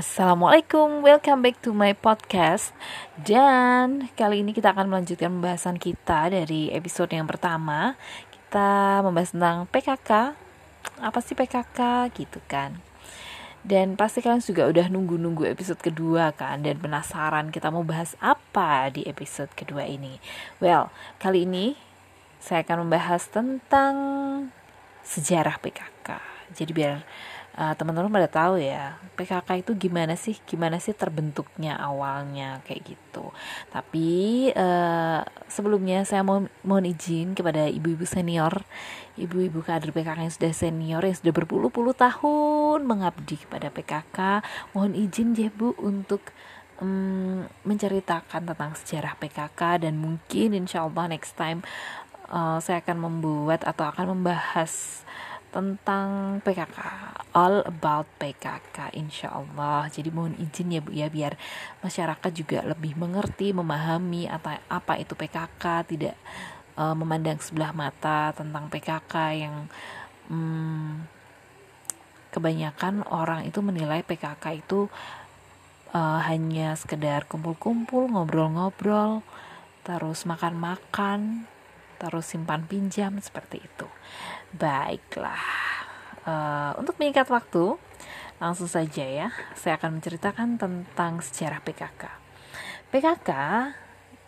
Assalamualaikum, welcome back to my podcast. Dan kali ini kita akan melanjutkan pembahasan kita dari episode yang pertama. Kita membahas tentang PKK Apa sih PKK gitu kan. Dan pasti kalian juga udah nunggu-nunggu episode kedua kan Dan penasaran kita mau bahas apa di episode kedua ini. Well, kali ini saya akan membahas tentang sejarah PKK Jadi biar uh, teman-teman pada tahu ya PKK itu gimana sih? Gimana sih terbentuknya awalnya? Kayak gitu. Tapi uh, sebelumnya saya mau mohon izin kepada ibu-ibu senior ibu-ibu kader PKK yang sudah senior yang sudah berpuluh-puluh tahun mengabdi kepada PKK mohon izin ya bu untuk um, menceritakan tentang sejarah PKK dan mungkin insya Allah next time uh, saya akan membuat atau akan membahas tentang PKK all about PKK insya Allah jadi mohon izin ya Bu ya biar masyarakat juga lebih mengerti memahami apa apa itu PKK tidak uh, memandang sebelah mata tentang PKK yang um, kebanyakan orang itu menilai PKK itu uh, hanya sekedar kumpul-kumpul ngobrol-ngobrol terus makan-makan terus simpan pinjam seperti itu baiklah uh, untuk meningkat waktu langsung saja ya saya akan menceritakan tentang sejarah PKK PKK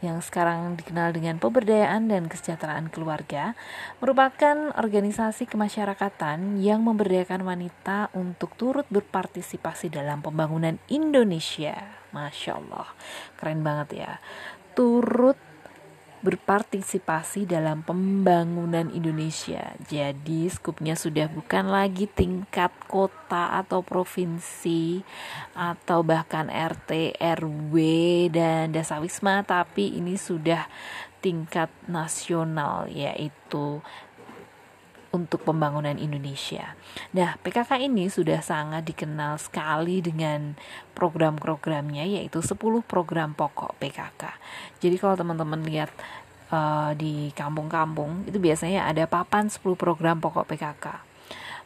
yang sekarang dikenal dengan pemberdayaan dan kesejahteraan keluarga, merupakan organisasi kemasyarakatan yang memberdayakan wanita untuk turut berpartisipasi dalam pembangunan Indonesia. Masya Allah, keren banget ya. Turut berpartisipasi dalam pembangunan Indonesia. Jadi skupnya sudah bukan lagi tingkat kota atau provinsi atau bahkan RT, RW dan desa wisma tapi ini sudah tingkat nasional yaitu untuk pembangunan Indonesia. Nah, PKK ini sudah sangat dikenal sekali dengan program-programnya yaitu 10 program pokok PKK. Jadi kalau teman-teman lihat uh, di kampung-kampung itu biasanya ada papan 10 program pokok PKK.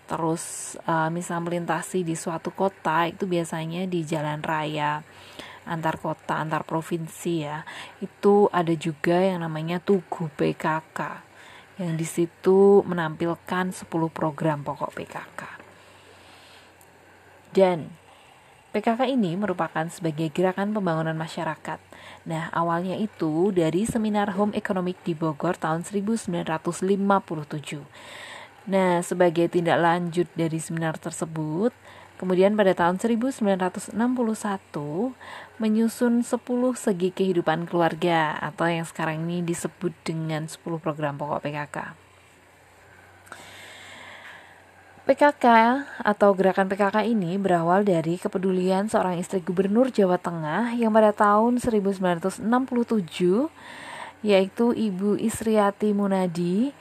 Terus uh, misal melintasi di suatu kota itu biasanya di jalan raya antar kota, antar provinsi ya. Itu ada juga yang namanya Tugu PKK yang di situ menampilkan 10 program pokok PKK. Dan PKK ini merupakan sebagai gerakan pembangunan masyarakat. Nah, awalnya itu dari seminar Home Economic di Bogor tahun 1957. Nah, sebagai tindak lanjut dari seminar tersebut, Kemudian pada tahun 1961 menyusun 10 segi kehidupan keluarga atau yang sekarang ini disebut dengan 10 program pokok PKK. PKK atau gerakan PKK ini berawal dari kepedulian seorang istri gubernur Jawa Tengah yang pada tahun 1967 yaitu Ibu Isriati Munadi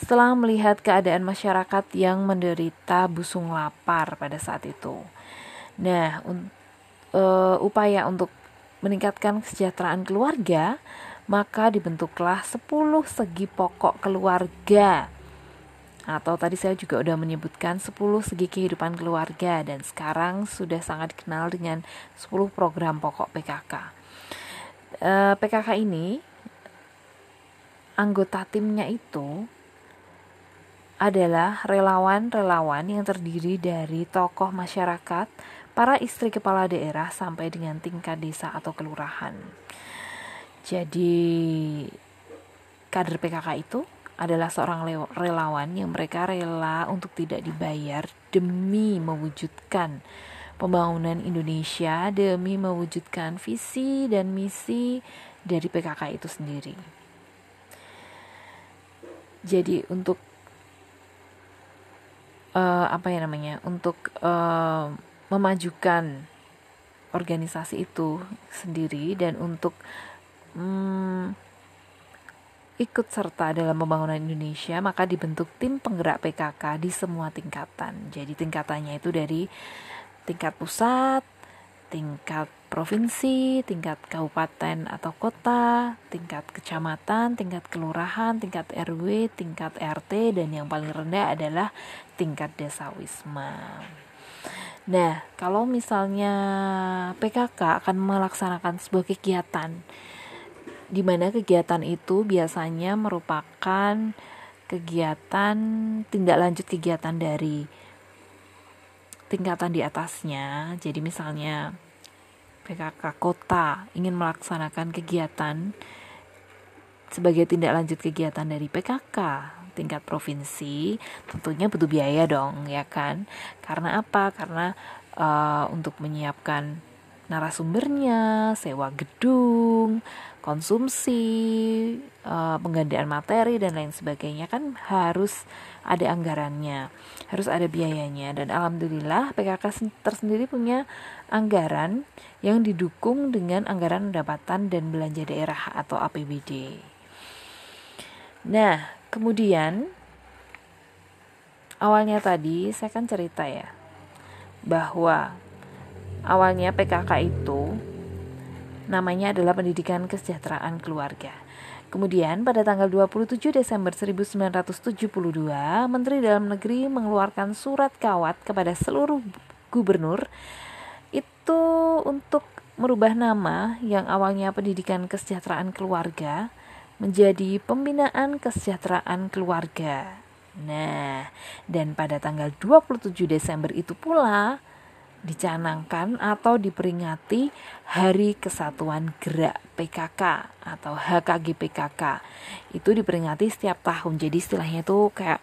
setelah melihat keadaan masyarakat yang menderita busung lapar pada saat itu. Nah, uh, upaya untuk meningkatkan kesejahteraan keluarga, maka dibentuklah 10 segi pokok keluarga. Atau tadi saya juga sudah menyebutkan 10 segi kehidupan keluarga dan sekarang sudah sangat dikenal dengan 10 program pokok PKK. Uh, PKK ini anggota timnya itu adalah relawan-relawan yang terdiri dari tokoh masyarakat, para istri kepala daerah sampai dengan tingkat desa atau kelurahan. Jadi kader PKK itu adalah seorang relawan yang mereka rela untuk tidak dibayar demi mewujudkan pembangunan Indonesia, demi mewujudkan visi dan misi dari PKK itu sendiri. Jadi untuk uh, apa ya namanya untuk uh, memajukan organisasi itu sendiri dan untuk um, ikut serta dalam pembangunan Indonesia maka dibentuk tim penggerak PKK di semua tingkatan. Jadi tingkatannya itu dari tingkat pusat tingkat provinsi, tingkat kabupaten atau kota, tingkat kecamatan, tingkat kelurahan, tingkat RW, tingkat RT, dan yang paling rendah adalah tingkat desa wisma. Nah, kalau misalnya PKK akan melaksanakan sebuah kegiatan di mana kegiatan itu biasanya merupakan kegiatan tindak lanjut kegiatan dari tingkatan di atasnya. Jadi misalnya PKK kota ingin melaksanakan kegiatan sebagai tindak lanjut kegiatan dari PKK tingkat provinsi, tentunya butuh biaya dong, ya kan? Karena apa? Karena uh, untuk menyiapkan narasumbernya, sewa gedung, konsumsi, uh, penggandaan materi dan lain sebagainya kan harus ada anggarannya, harus ada biayanya dan alhamdulillah PKK tersendiri punya anggaran yang didukung dengan anggaran pendapatan dan belanja daerah atau APBD. Nah, kemudian awalnya tadi saya kan cerita ya bahwa awalnya PKK itu namanya adalah Pendidikan Kesejahteraan Keluarga. Kemudian pada tanggal 27 Desember 1972, Menteri Dalam Negeri mengeluarkan surat kawat kepada seluruh gubernur itu untuk merubah nama yang awalnya Pendidikan Kesejahteraan Keluarga menjadi Pembinaan Kesejahteraan Keluarga. Nah, dan pada tanggal 27 Desember itu pula dicanangkan atau diperingati Hari Kesatuan Gerak PKK atau HKG PKK. Itu diperingati setiap tahun. Jadi istilahnya itu kayak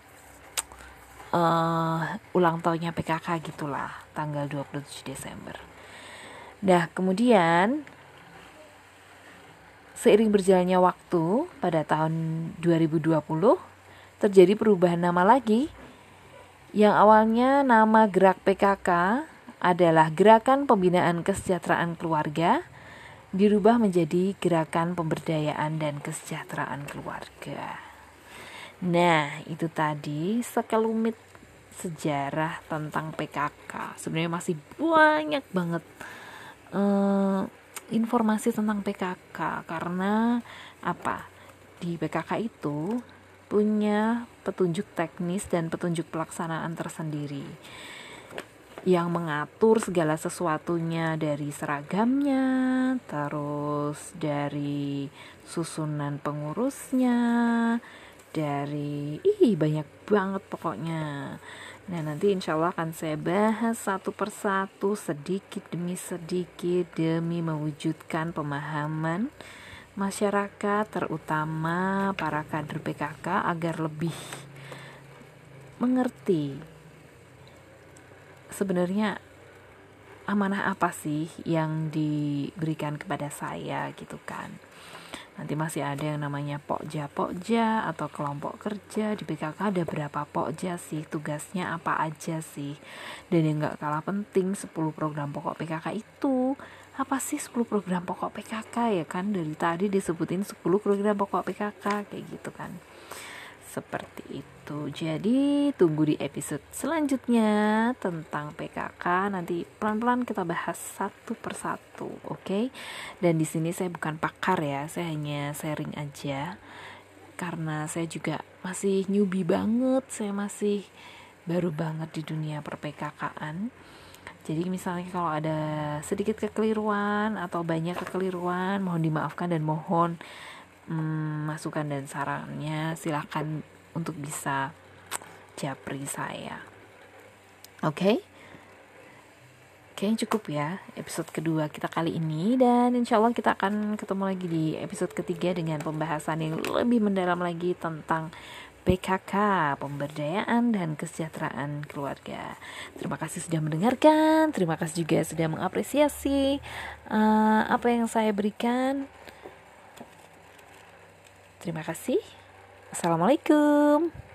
uh, ulang tahunnya PKK gitulah, tanggal 27 Desember. Nah, kemudian seiring berjalannya waktu pada tahun 2020 terjadi perubahan nama lagi yang awalnya nama gerak PKK adalah Gerakan Pembinaan Kesejahteraan Keluarga dirubah menjadi Gerakan Pemberdayaan dan Kesejahteraan Keluarga. Nah, itu tadi sekelumit sejarah tentang PKK. Sebenarnya masih banyak banget uh, informasi tentang PKK karena apa? Di PKK itu punya petunjuk teknis dan petunjuk pelaksanaan tersendiri yang mengatur segala sesuatunya dari seragamnya, terus dari susunan pengurusnya, dari ih banyak banget pokoknya. Nah nanti insya Allah akan saya bahas satu persatu sedikit demi sedikit demi mewujudkan pemahaman masyarakat terutama para kader PKK agar lebih mengerti sebenarnya amanah apa sih yang diberikan kepada saya gitu kan? Nanti masih ada yang namanya pokja pokja atau kelompok kerja. Di PKK ada berapa pokja sih? Tugasnya apa aja sih? Dan yang gak kalah penting 10 program pokok PKK itu. Apa sih 10 program pokok PKK ya kan? Dari tadi disebutin 10 program pokok PKK kayak gitu kan seperti itu. Jadi tunggu di episode selanjutnya tentang PKK. Nanti pelan-pelan kita bahas satu persatu, oke? Okay? Dan di sini saya bukan pakar ya, saya hanya sharing aja. Karena saya juga masih newbie banget, saya masih baru banget di dunia per PKK-an. Jadi misalnya kalau ada sedikit kekeliruan atau banyak kekeliruan, mohon dimaafkan dan mohon hmm, masukan dan sarannya silahkan untuk bisa japri saya oke okay? Kayaknya cukup ya episode kedua kita kali ini dan insya Allah kita akan ketemu lagi di episode ketiga dengan pembahasan yang lebih mendalam lagi tentang PKK, pemberdayaan dan kesejahteraan keluarga. Terima kasih sudah mendengarkan, terima kasih juga sudah mengapresiasi uh, apa yang saya berikan. Terima kasih. Assalamualaikum.